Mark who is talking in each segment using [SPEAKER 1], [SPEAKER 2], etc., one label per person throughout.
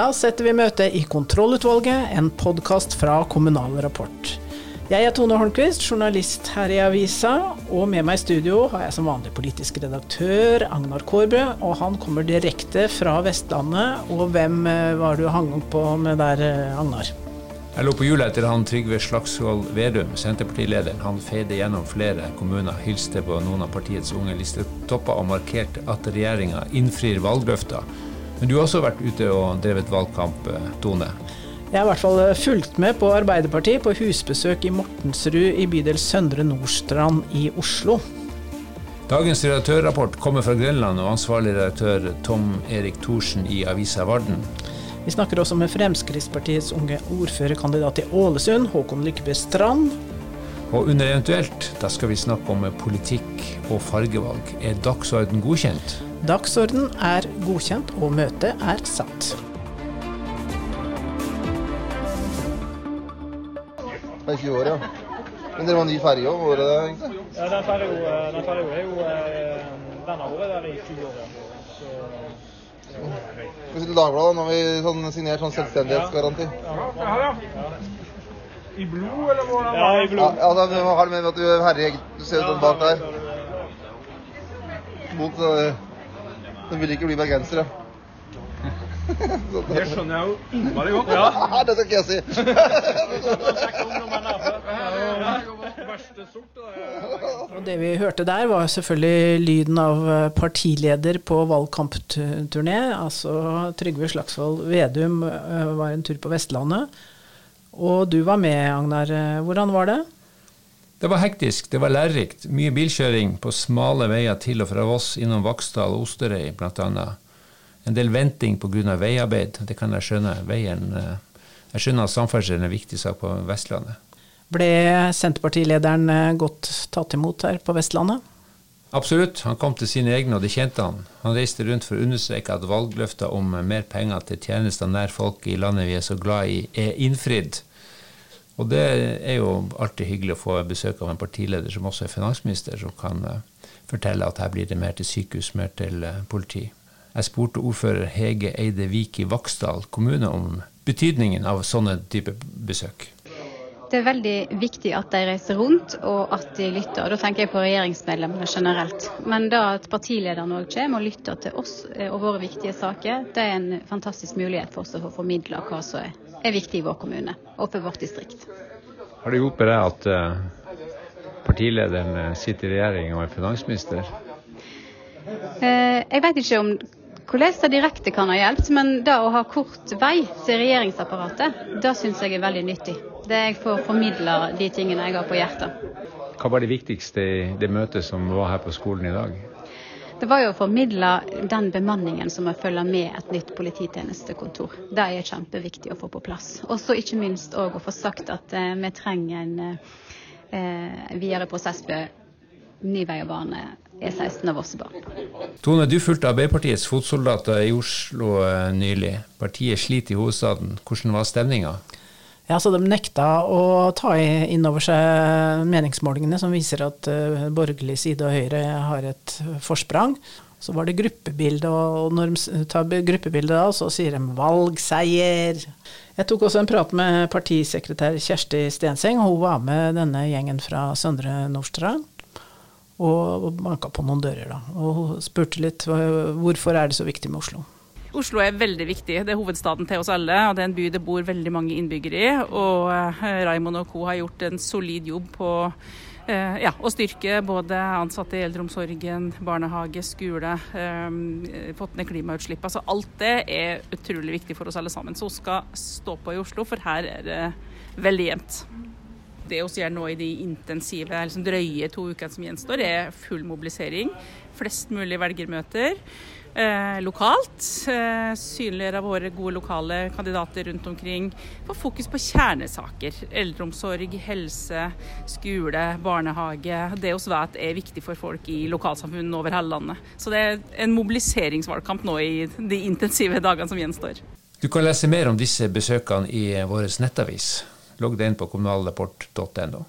[SPEAKER 1] Da setter vi møtet i Kontrollutvalget, en podkast fra Kommunal Rapport. Jeg er Tone Holmquist, journalist her i avisa, og med meg i studio har jeg som vanlig politisk redaktør Agnar Kårbø, og han kommer direkte fra Vestlandet. Og hvem eh, var du hang på med der, eh, Agnar?
[SPEAKER 2] Jeg lå på hjulet etter han Trygve Slagsvold Vedum, Senterpartilederen. Han feide gjennom flere kommuner, hilste på noen av partiets unge listetopper og markerte at regjeringa innfrir valgløfter. Men du har også vært ute og drevet valgkamp, eh, Tone?
[SPEAKER 1] Jeg har i hvert fall eh, fulgt med på Arbeiderpartiet på husbesøk i Mortensrud i bydel Søndre Nordstrand i Oslo.
[SPEAKER 2] Dagens redaktørrapport kommer fra Grønland, og ansvarlig redaktør Tom Erik Thorsen i avisa Varden.
[SPEAKER 1] Vi snakker også med Fremskrittspartiets unge ordførerkandidat i Ålesund, Håkon Lykkebø Strand.
[SPEAKER 2] Og under eventuelt, da skal vi snakke om politikk og fargevalg. Er dagsorden godkjent?
[SPEAKER 1] Dagsorden er godkjent, og møtet er satt.
[SPEAKER 3] Det er 20 år, ja. Men dere var ny ferge òg, var det det? egentlig?
[SPEAKER 4] Ja, den ferga er jo eh, Den har vært der i 20 år. ja. Så,
[SPEAKER 3] Skal vi til Dagbladet, nå har vi sånn, signert sånn selvstendighetsgaranti.
[SPEAKER 5] I blod, eller hvordan?
[SPEAKER 4] ja, i
[SPEAKER 3] Ja,
[SPEAKER 4] blod.
[SPEAKER 3] altså, vi har det med at du er herre Du ser ut som bak der. Mot uh, Den vil ikke bli bergensere.
[SPEAKER 5] Det skjønner jeg jo innmari godt.
[SPEAKER 3] Ja, det skal ikke jeg si.
[SPEAKER 5] Det.
[SPEAKER 1] Og det vi hørte der, var selvfølgelig lyden av eh, partileder på valgkampturné. Altså Trygve Slagsvold Vedum eh, var en tur på Vestlandet. Og du var med, Agnar. Eh, Hvordan var det?
[SPEAKER 2] Det var hektisk, det var lærerikt. Mye bilkjøring på smale veier til og fra Voss, innom Vaksdal og Osterøy bl.a. En del venting pga. veiarbeid, det kan jeg skjønne. Veien, eh, jeg skjønner at samferdsel er en viktig sak på Vestlandet.
[SPEAKER 1] Ble Senterpartilederen eh, godt tatt imot her på Vestlandet?
[SPEAKER 2] Absolutt, han kom til sine egne, og det kjente han. Han reiste rundt for å understreke at valgløfter om mer penger til tjenester nær folk i landet vi er så glad i, er innfridd. Og det er jo alltid hyggelig å få besøk av en partileder som også er finansminister, som kan eh, fortelle at her blir det mer til sykehus, mer til eh, politi. Jeg spurte ordfører Hege Eide Vik i Vaksdal kommune om betydningen av sånne type besøk.
[SPEAKER 6] Det er veldig viktig at de reiser rundt og at de lytter. Da tenker jeg på regjeringsmedlemmene generelt. Men da at partilederen òg kommer og lytter til oss eh, og våre viktige saker, det er en fantastisk mulighet for oss å få formidla hva som er, er viktig i vår kommune og for vårt distrikt.
[SPEAKER 2] Har det hjulpet deg at partilederen eh, sitter i regjering og er finansminister?
[SPEAKER 6] Eh, Jeg vet ikke om hvordan det direkte kan ha hjulpet, men det å ha kort vei til regjeringsapparatet, det syns jeg er veldig nyttig. Det jeg får formidla de tingene jeg har på hjertet.
[SPEAKER 2] Hva var det viktigste i det møtet som var her på skolen i dag?
[SPEAKER 6] Det var jo å formidle den bemanningen som må følge med et nytt polititjenestekontor. Det er kjempeviktig å få på plass. Og så ikke minst òg å få sagt at eh, vi trenger en eh, videre prosess for ny vei og bane E16 av Vossebanen.
[SPEAKER 2] Tone, du fulgte Arbeiderpartiets fotsoldater i Oslo eh, nylig. Partiet sliter i hovedstaden. Hvordan var stemninga?
[SPEAKER 1] Ja, så De nekta å ta inn over seg meningsmålingene som viser at eh, borgerlig side og Høyre har et forsprang. Så var det gruppebilde, og når de tar gruppebilde da, så sier de 'valgseier'. Jeg tok også en prat med partisekretær Kjersti Stenseng. Hun var med denne gjengen fra Søndre Nordstrand. Og banka på noen dører, da. Og hun spurte litt hvorfor er det så viktig med Oslo.
[SPEAKER 7] Oslo er veldig viktig. Det er hovedstaden til oss alle. og Det er en by det bor veldig mange innbyggere i. Og eh, Raymond og co. har gjort en solid jobb på eh, ja, å styrke både ansatte i eldreomsorgen, barnehage, skole. eh, fått ned klimautslipp. Altså alt det er utrolig viktig for oss alle sammen. Så hun skal stå på i Oslo, for her er det veldig jevnt. Det vi gjør nå i de intensive, liksom drøye to ukene som gjenstår, er full mobilisering. Flest mulig velgermøter eh, lokalt. Eh, synliggjøre våre gode lokale kandidater rundt omkring. Få fokus på kjernesaker. Eldreomsorg, helse, skole, barnehage. Det vi vet er viktig for folk i lokalsamfunn over hele landet. Så det er en mobiliseringsvalgkamp nå i de intensive dagene som gjenstår.
[SPEAKER 2] Du kan lese mer om disse besøkene i vår nettavis. Logg deg inn på kommunalrapport.no.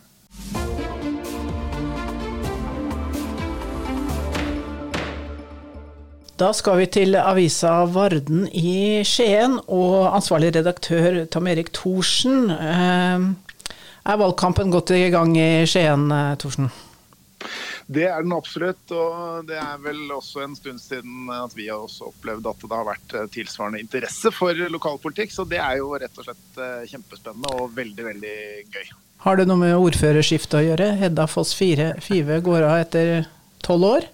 [SPEAKER 1] Da skal vi til avisa Varden i Skien, og ansvarlig redaktør Tom Erik Thorsen. Eh, er valgkampen godt i gang i Skien, eh, Thorsen?
[SPEAKER 8] Det er den absolutt, og det er vel også en stund siden at vi har også opplevd at det har vært eh, tilsvarende interesse for lokalpolitikk. Så det er jo rett og slett kjempespennende og veldig, veldig gøy.
[SPEAKER 1] Har det noe med ordførerskiftet å gjøre? Hedda Foss Five går av etter tolv år?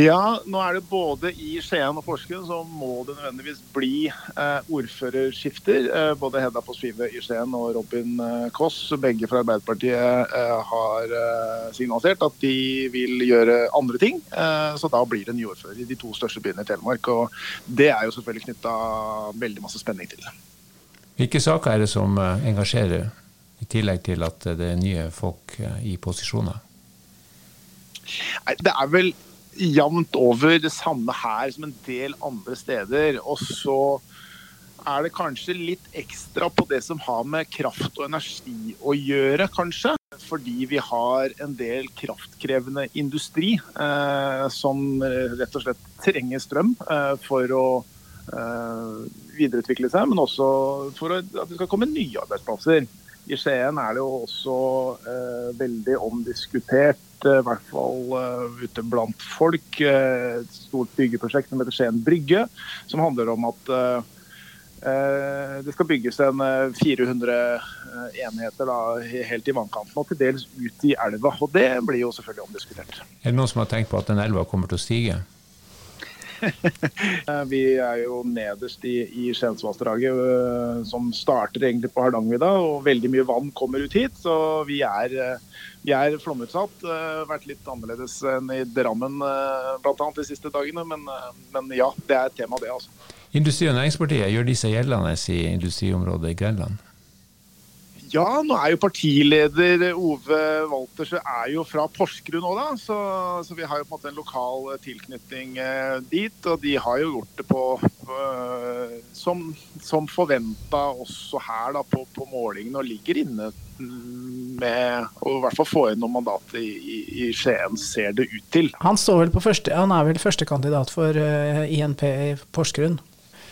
[SPEAKER 8] Ja, nå er det både i Skien og Porsgrunn så må det nødvendigvis bli eh, ordførerskifter. Eh, både Hedda på Svive i Skien og Robin eh, Koss, begge fra Arbeiderpartiet, eh, har eh, signalisert at de vil gjøre andre ting. Eh, så da blir det nye ordfører i de to største byene i Telemark. Og det er jo selvfølgelig knytta veldig masse spenning til.
[SPEAKER 2] Hvilke saker er det som engasjerer? i tillegg til at det er nye folk i posisjoner?
[SPEAKER 8] Nei, Det er vel jevnt over det samme her som en del andre steder. Og så er det kanskje litt ekstra på det som har med kraft og energi å gjøre, kanskje. Fordi vi har en del kraftkrevende industri eh, som rett og slett trenger strøm eh, for å eh, videreutvikle seg, men også for at det skal komme nye arbeidsplasser. I Skien er det jo også eh, veldig omdiskutert, eh, i hvert fall uh, ute blant folk, eh, et stort byggeprosjekt som heter Skien brygge, som handler om at det skal bygges en 400 enheter da, helt i vannkanten og til dels ut i elva. Og det blir jo selvfølgelig omdiskutert.
[SPEAKER 2] Er det noen som har tenkt på at den elva kommer til å stige?
[SPEAKER 8] vi er jo nederst i, i Skjensvassdraget, eh, som starter egentlig på Hardangervidda. Og veldig mye vann kommer ut hit, så vi er, eh, vi er flomutsatt. Eh, vært litt annerledes enn i Drammen bl.a. de siste dagene, men, men, ja, det er et tema, det. altså.
[SPEAKER 2] Industri- og Næringspartiet, gjør de seg gjeldende i industriområdet i Grenland?
[SPEAKER 8] Ja, nå er jo partileder Ove Walters er jo fra Porsgrunn òg, da. Så, så, vi har jo på en måte en lokal eh, tilknytning eh, dit. Og de har jo gjort det på uh, som, som forventa også her da, på, på målingene, og ligger inne med å i hvert fall få inn noen mandater i, i, i, Skien, ser det ut til.
[SPEAKER 1] Han, står vel på første, han er vel førstekandidat for uh, INP i Porsgrunn?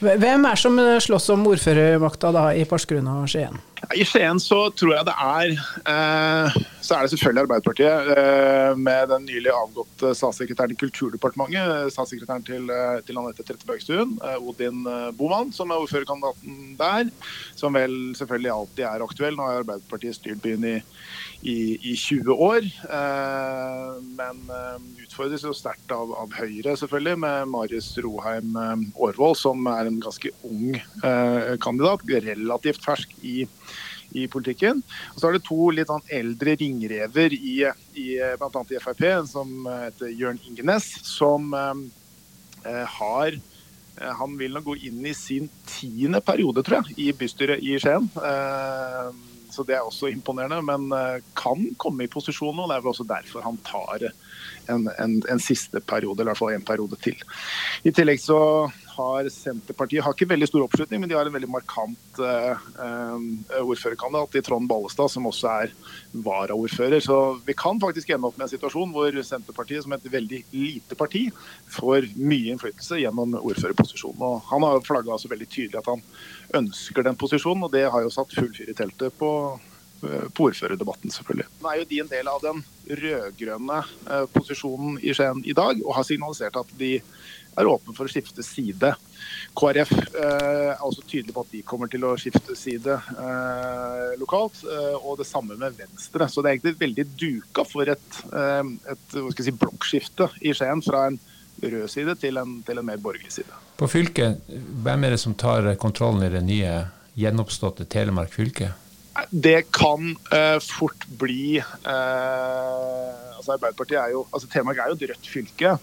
[SPEAKER 1] Hvem er som slåss om ordførermakta da i Porsgrunn og Skien?
[SPEAKER 8] I Skien så tror jeg det er eh, Så er det selvfølgelig Arbeiderpartiet eh, med den nylig avgåtte statssekretæren i Kulturdepartementet, statssekretæren til, eh, til Anette Trettebergstuen, eh, Odin eh, Boman, som er ordførerkandidaten der. Som vel selvfølgelig alltid er aktuell. Nå har Arbeiderpartiet styrt byen i, i, i 20 år. Eh, men utfordres jo sterkt av, av, Høyre, selvfølgelig, med Marius Roheim Aarvold, som er en ganske ung kandidat. Relativt fersk i i politikken. Og så er det to litt sånn eldre ringrever i, i bl.a. i Frp, som heter Jørn Ingenes, som eh, har eh, han vil nå gå inn i sin tiende periode, tror jeg, i bystyret i Skien. Eh, så det er også imponerende, men eh, kan komme i posisjon nå. Det er vel også derfor han tar en, en, en siste periode, eller i hvert fall en periode til. I tillegg så har Senterpartiet har ikke veldig stor oppslutning, men de har en veldig markant uh, ordførerkandidat i Trond Ballestad, som også er varaordfører. Så vi kan faktisk ende opp med en situasjon hvor Senterpartiet, som et veldig lite parti, får mye innflytelse gjennom ordførerposisjonen. Og han har flagga altså veldig tydelig at han ønsker den posisjonen, og det har jo satt full fyr i teltet på på ordførerdebatten, selvfølgelig. Nå er jo de en del av den rød-grønne eh, posisjonen i Skien i dag, og har signalisert at de er åpne for å skifte side. KrF eh, er også tydelig på at de kommer til å skifte side eh, lokalt, eh, og det samme med Venstre. Så det er egentlig veldig duka for et, eh, et si, blokkskifte i Skien fra en rød side til en, til en mer borgerlig side.
[SPEAKER 2] På fylket, hvem er det som tar kontrollen i det nye gjenoppståtte Telemark fylke?
[SPEAKER 8] Det kan uh, fort bli uh, altså Arbeiderpartiet er jo, altså Telemark er jo et rødt fylke.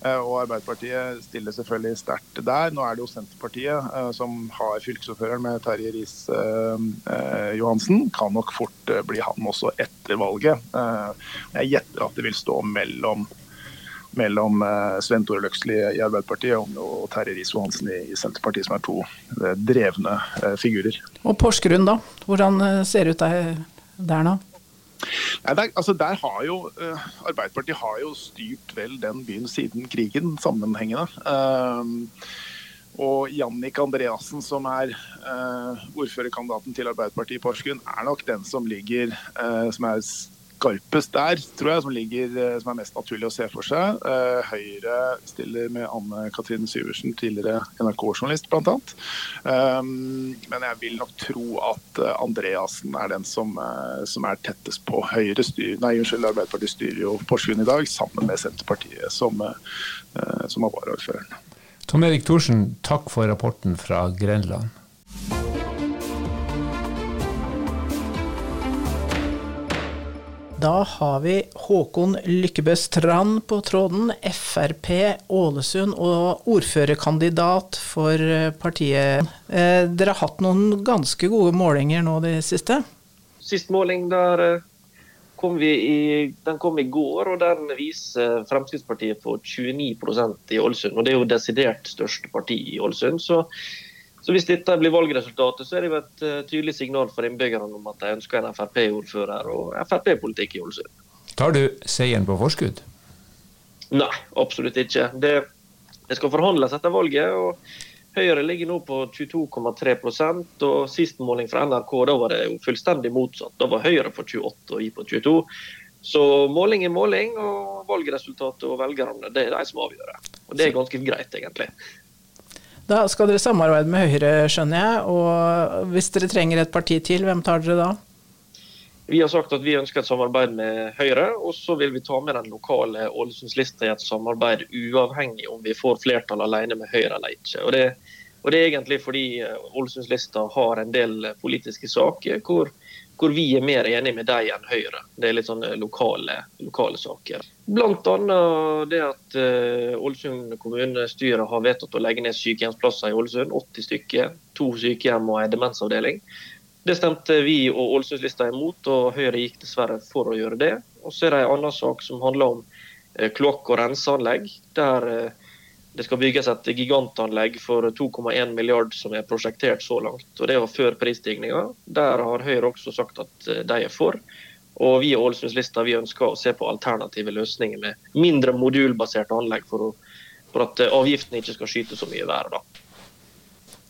[SPEAKER 8] Uh, og Arbeiderpartiet stiller selvfølgelig sterkt der. Nå er det jo Senterpartiet som har fylkesordføreren med Terje Riis-Johansen. kan nok fort bli han også etter valget. jeg gjetter at det vil stå mellom mellom eh, Sven Tore Løksli i Arbeiderpartiet og Terje Riis-Johansen i Senterpartiet, som er to eh, drevne eh, figurer.
[SPEAKER 1] Og Porsgrunn, da? Hvordan ser det ut der, nå?
[SPEAKER 8] Nei, der, altså der har jo Arbeiderpartiet har jo styrt vel den byen siden krigen sammenhengende. Og Jannik Andreassen, som er ordførerkandidaten til Arbeiderpartiet i Porsgrunn, er nok den som ligger som er skarpest der, tror jeg, som, ligger, som er mest naturlig å se for seg. Høyre stiller med Anne Katrine Syversen, tidligere NRK-journalist bl.a. Um, men jeg vil nok tro at Andreassen er den som, som er tettest på. Høyre styr, nei, unnskyld, Arbeiderpartiet styrer jo Porsgrunn i dag, sammen med Senterpartiet, som, som er varaordføreren.
[SPEAKER 2] Tom Erik Thorsen, takk for rapporten fra Grenland.
[SPEAKER 1] Da har vi Håkon Lykkebø Strand på tråden, Frp Ålesund og ordførerkandidat for partiet. Eh, dere har hatt noen ganske gode målinger nå de siste?
[SPEAKER 9] Sist måling der kom vi i, den kom i går, og den viser Fremskrittspartiet på 29% i Ålesund. og Det er jo desidert største parti i Ålesund. så så Hvis dette blir valgresultatet, så er det jo et uh, tydelig signal for innbyggerne om at de ønsker en Frp-ordfører og Frp-politikk i Ålesund.
[SPEAKER 2] Tar du seieren på forskudd?
[SPEAKER 9] Nei, absolutt ikke. Det, det skal forhandles etter valget. og Høyre ligger nå på 22,3 og Sist måling fra NRK da var det jo fullstendig motsatt. Da var Høyre på 28 og I på 22. Så måling er måling, og valgresultatet og velgerne det er de som avgjør det. Og Det er ganske greit, egentlig.
[SPEAKER 1] Da skal dere samarbeide med Høyre, skjønner jeg. Og hvis dere trenger et parti til, hvem tar dere da?
[SPEAKER 9] Vi har sagt at vi ønsker et samarbeid med Høyre, og så vil vi ta med den lokale Ålesundslista i et samarbeid, uavhengig om vi får flertall alene med Høyre eller ikke. Og det, og det er egentlig fordi Ålesundslista har en del politiske saker hvor hvor vi er mer enige med dem enn Høyre. Det er litt sånne lokale, lokale saker. Bl.a. det at uh, Ålesund kommunestyre har vedtatt å legge ned sykehjemsplasser i Ålesund. 80 stykker. To sykehjem og en demensavdeling. Det stemte vi og Ålesundslista imot, og Høyre gikk dessverre for å gjøre det. Og så er det en annen sak som handler om uh, kloakk- og renseanlegg. der uh, det skal bygges et gigantanlegg for 2,1 milliard som er prosjektert så langt. og Det var før prisstigninga. Der har Høyre også sagt at eh, de er for. Og vi i Ålesundslista vi ønsker å se på alternative løsninger med mindre modulbaserte anlegg for, å, for at eh, avgiftene ikke skal skyte så mye i været.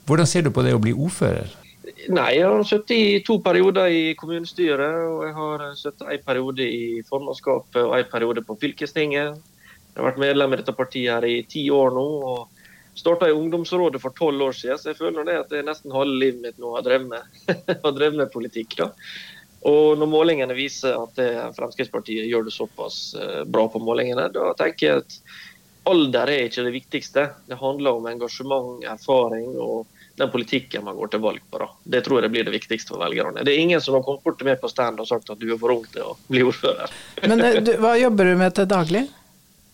[SPEAKER 2] Hvordan ser du på det å bli ordfører?
[SPEAKER 9] Nei, Jeg har sittet i to perioder i kommunestyret. og Jeg har sittet en periode i formannskapet og en periode på fylkestinget. Jeg har vært medlem i dette partiet her i ti år nå. og Starta i ungdomsrådet for tolv år siden, så jeg føler det at det er nesten halve livet mitt nå har drevet med, har med politikk. da. Og når målingene viser at Fremskrittspartiet gjør det såpass eh, bra på målingene, da tenker jeg at alder er ikke det viktigste. Det handler om engasjement, erfaring og den politikken man går til valg på. Da. Det tror jeg blir det viktigste for velgerne. Det er ingen som har kommet bort til meg på stand og sagt at du er for ung til å bli ordfører.
[SPEAKER 1] Men eh, du, hva jobber du med til daglig?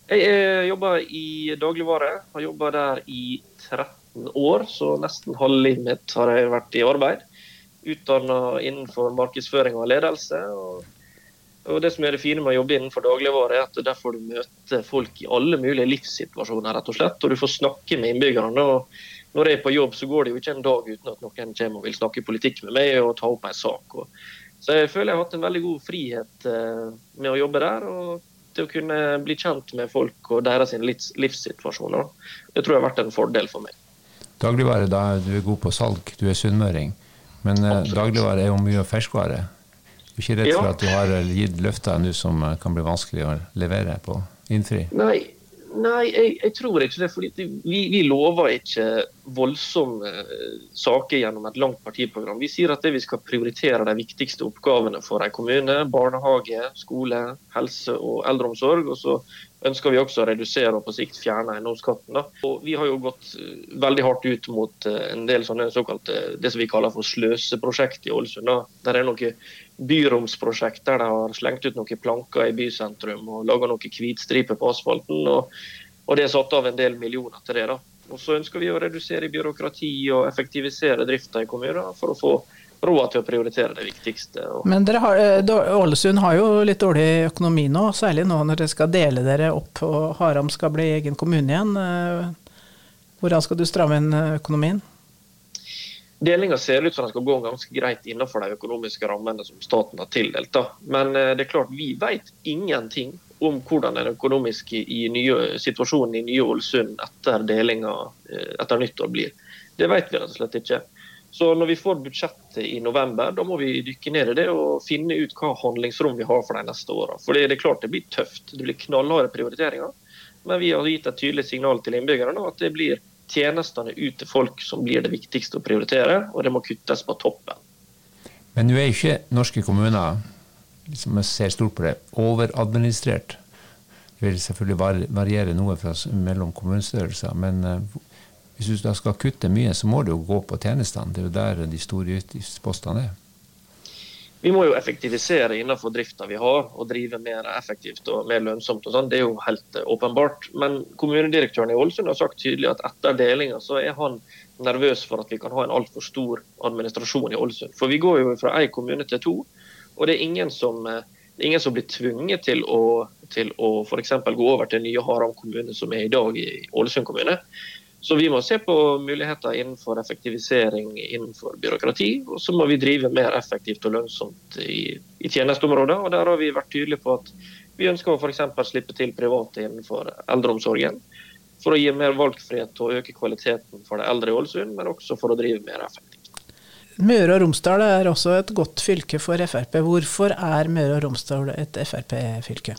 [SPEAKER 9] Jeg eh, jobber i dagligvare. Har jobba der i 13 år, så nesten halve livet mitt har jeg vært i arbeid. Utdanna innenfor markedsføring og ledelse. Og, og, det som er det fine med å jobbe innenfor dagligvare, er at der får du møte folk i alle mulige livssituasjoner, rett og slett. Og du får snakke med innbyggerne. og når jeg er på jobb, så går det jo ikke en dag uten at noen kommer og vil snakke politikk med meg og ta opp en sak. Så jeg føler jeg har hatt en veldig god frihet eh, med å jobbe der. og til å kunne bli kjent med folk og deres livssituasjoner. Det tror jeg har vært en fordel for meg.
[SPEAKER 2] Dagligvare, da du er god på salg, du er sunnmøring. Men eh, Absolutt. dagligvare er jo mye ferskvare. Du er ikke redd for at du har gitt løfter nå som eh, kan bli vanskelig å levere på? Innfri?
[SPEAKER 9] Nei, Nei, jeg, jeg, tror ikke det. fordi vi, vi lover ikke voldsomme eh, saker gjennom et langt partiprogram. Vi sier at vi skal prioritere de viktigste oppgavene for en kommune. Barnehage, skole, helse og eldreomsorg. Og så ønsker vi også å redusere og på sikt fjerne eiendomsskatten. Vi har jo gått eh, veldig hardt ut mot eh, en del sånne såkalte det som vi kaller for sløseprosjekt i Ålesund. Der er noen byromsprosjekt der de har slengt ut noen planker i bysentrum og laga noen hvitstriper på asfalten. Og, og, det er satt av en del millioner til det. da. Og Så ønsker vi å redusere byråkrati og effektivisere drifta i kommuner for å få råd til å prioritere det viktigste.
[SPEAKER 1] Men har, eh, Ålesund har jo litt dårlig økonomi nå, særlig nå når dere skal dele dere opp og Haram skal bli egen kommune igjen. Eh, hvordan skal du stramme inn økonomien?
[SPEAKER 9] Delinga ser ut som den skal gå ganske greit innenfor de økonomiske rammene som staten har tildelt. Da. Men eh, det er klart, vi vet ingenting om hvordan den økonomiske i nye, situasjonen i nye Ålesund etter delinga eh, etter nyttår blir. Det vet vi rett og slett ikke. Så når vi får budsjettet i november, da må vi dykke ned i det og finne ut hva handlingsrom vi har for de neste åra. For det er klart det blir tøft. Det blir knallharde prioriteringer. Men vi har gitt et tydelig signal til innbyggerne at det blir tjenestene ut til folk som blir det viktigste å prioritere, og det må kuttes på toppen.
[SPEAKER 2] Men nå er ikke norske kommuner, som jeg ser stort på det, overadministrert. Det vil selvfølgelig variere noe mellom kommunestørrelser, men uh, hvis du da skal kutte mye, så må det jo gå på tjenestene. Det er jo der de store utgiftspostene er.
[SPEAKER 9] Vi må jo effektivisere innenfor drifta vi har, og drive mer effektivt og mer lønnsomt. og sånn. Det er jo helt eh, åpenbart. Men kommunedirektøren i Ålesund har sagt tydelig at etter delinga så er han nervøs for at vi kan ha en altfor stor administrasjon i Ålesund. For vi går jo fra én kommune til to, og det er ingen som, eh, ingen som blir tvunget til å, til å f.eks. gå over til nye Haram kommune, som er i dag i Ålesund kommune. Så vi må se på muligheter innenfor effektivisering innenfor byråkrati. Og så må vi drive mer effektivt og lønnsomt i, i tjenesteområder. Og der har vi vært tydelige på at vi ønsker å f.eks. slippe til private innenfor eldreomsorgen. For å gi mer valgfrihet og øke kvaliteten for de eldre i Ålesund, men også for å drive mer effektivt.
[SPEAKER 1] Møre og Romsdal er også et godt fylke for Frp. Hvorfor er Møre og Romsdal et Frp-fylke?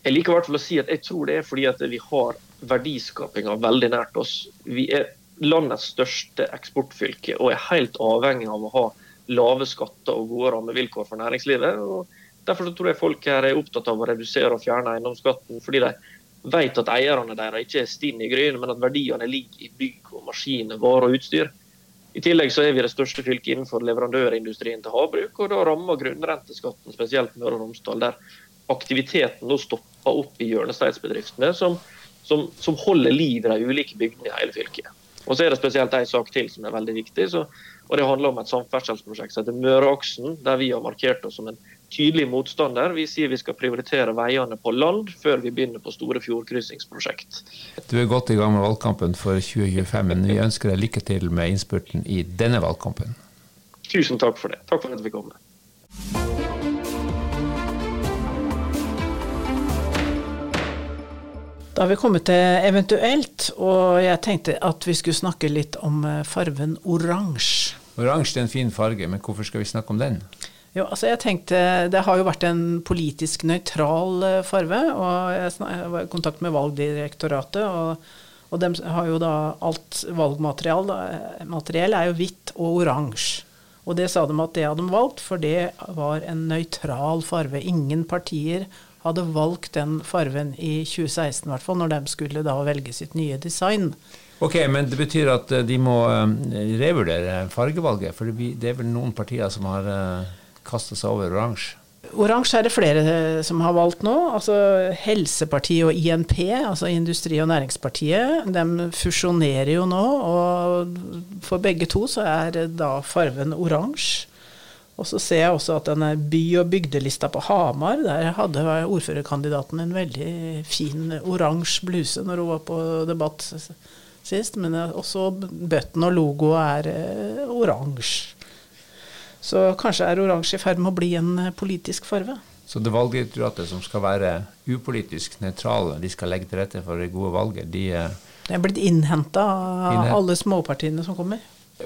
[SPEAKER 9] Jeg liker i hvert fall å si at jeg tror det er fordi at vi har verdiskapinga veldig nært oss. Vi er landets største eksportfylke og er helt avhengig av å ha lave skatter og gode rammevilkår for næringslivet. og Derfor tror jeg folk her er opptatt av å redusere og fjerne eiendomsskatten, fordi de vet at eierne deres ikke er stinn i gryn, men at verdiene ligger i bygg og maskiner, varer og utstyr. I tillegg så er vi det største fylket innenfor leverandørindustrien til havbruk, og da rammer grunnrenteskatten spesielt Møre og Romsdal, der aktiviteten nå stopper opp i hjørnesteinsbedriftene, som som, som holder liv i de ulike bygdene i hele fylket. Og så er det spesielt en sak til som er veldig viktig. Så, og Det handler om et samferdselsprosjekt som heter Møreaksen, der vi har markert oss som en tydelig motstander. Vi sier vi skal prioritere veiene på land før vi begynner på store fjordkryssingsprosjekt.
[SPEAKER 2] Du er godt i gang med valgkampen for 2025, men vi ønsker deg lykke til med innspurten i denne valgkampen.
[SPEAKER 9] Tusen takk for det. Takk for at vi kom.
[SPEAKER 1] Da har vi kommet til eventuelt, og jeg tenkte at vi skulle snakke litt om eh, fargen oransje.
[SPEAKER 2] Oransje er en fin farge, men hvorfor skal vi snakke om den?
[SPEAKER 1] Jo, altså jeg tenkte, Det har jo vært en politisk nøytral eh, farge, og jeg var i kontakt med Valgdirektoratet. og, og de har jo da Alt valgmateriell eh, er jo hvitt og oransje. Og det sa de at det hadde de valgt, for det var en nøytral farge. Ingen partier hadde valgt den farven i 2016, i hvert fall, når de skulle da velge sitt nye design.
[SPEAKER 2] Ok, Men det betyr at eh, de må eh, revurdere fargevalget? For det er vel noen partier som har eh, kasta seg over oransje?
[SPEAKER 1] Oransje er det flere som har valgt nå. altså Helsepartiet og INP, altså Industri- og Næringspartiet, de fusjonerer jo nå. Og for begge to så er da farven oransje. Og så ser jeg også at denne by- og bygdelista på Hamar, der hadde ordførerkandidaten en veldig fin oransje bluse når hun var på debatt sist. Men også bøtten og logo er eh, oransje. Så kanskje er oransje i ferd med å bli en eh, politisk farge.
[SPEAKER 2] Så det valgdirektoratet som skal være upolitisk nøytrale, de skal legge til rette for det gode valget, de
[SPEAKER 1] eh, Det er blitt innhenta av alle småpartiene som kommer.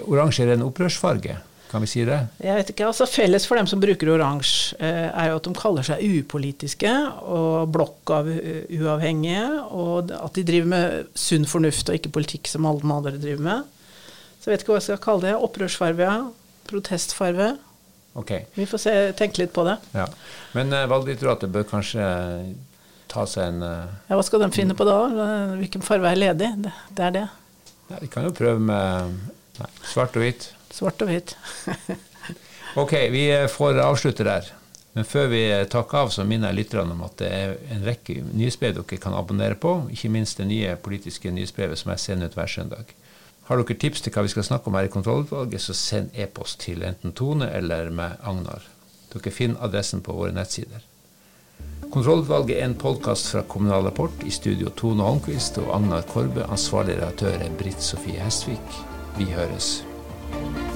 [SPEAKER 2] Oransje er en opprørsfarge? Kan vi si det?
[SPEAKER 1] Jeg vet ikke, altså Felles for dem som bruker oransje, eh, er jo at de kaller seg upolitiske og blokkuavhengige, og at de driver med sunn fornuft og ikke politikk som alle de andre driver med. Så jeg vet ikke hva jeg skal kalle det. Opprørsfarve, protestfarve.
[SPEAKER 2] Okay.
[SPEAKER 1] Vi får se, tenke litt på det.
[SPEAKER 2] Ja. Men uh, Valgdirektoratet bør kanskje ta seg en uh,
[SPEAKER 1] Ja, Hva skal de finne på da? Hvilken farve er ledig? Det, det er det.
[SPEAKER 2] Ja, de kan jo prøve med nei, svart og hvitt.
[SPEAKER 1] Svart og hvitt.
[SPEAKER 2] ok, vi eh, får avslutte der. Men før vi eh, takker av, så minner jeg lytterne om at det er en rekke nyhetsbrev dere kan abonnere på. Ikke minst det nye politiske nyhetsbrevet som jeg sender ut hver søndag. Har dere tips til hva vi skal snakke om her i kontrollutvalget, så send e-post til enten Tone eller meg, Agnar. Dere finner adressen på våre nettsider. Kontrollutvalget er en podkast fra Kommunal Rapport. I studio Tone Holmquist og Agnar Korbe. Ansvarlig redaktør er Britt Sofie Hestvik. Vi høres.
[SPEAKER 10] Thank you.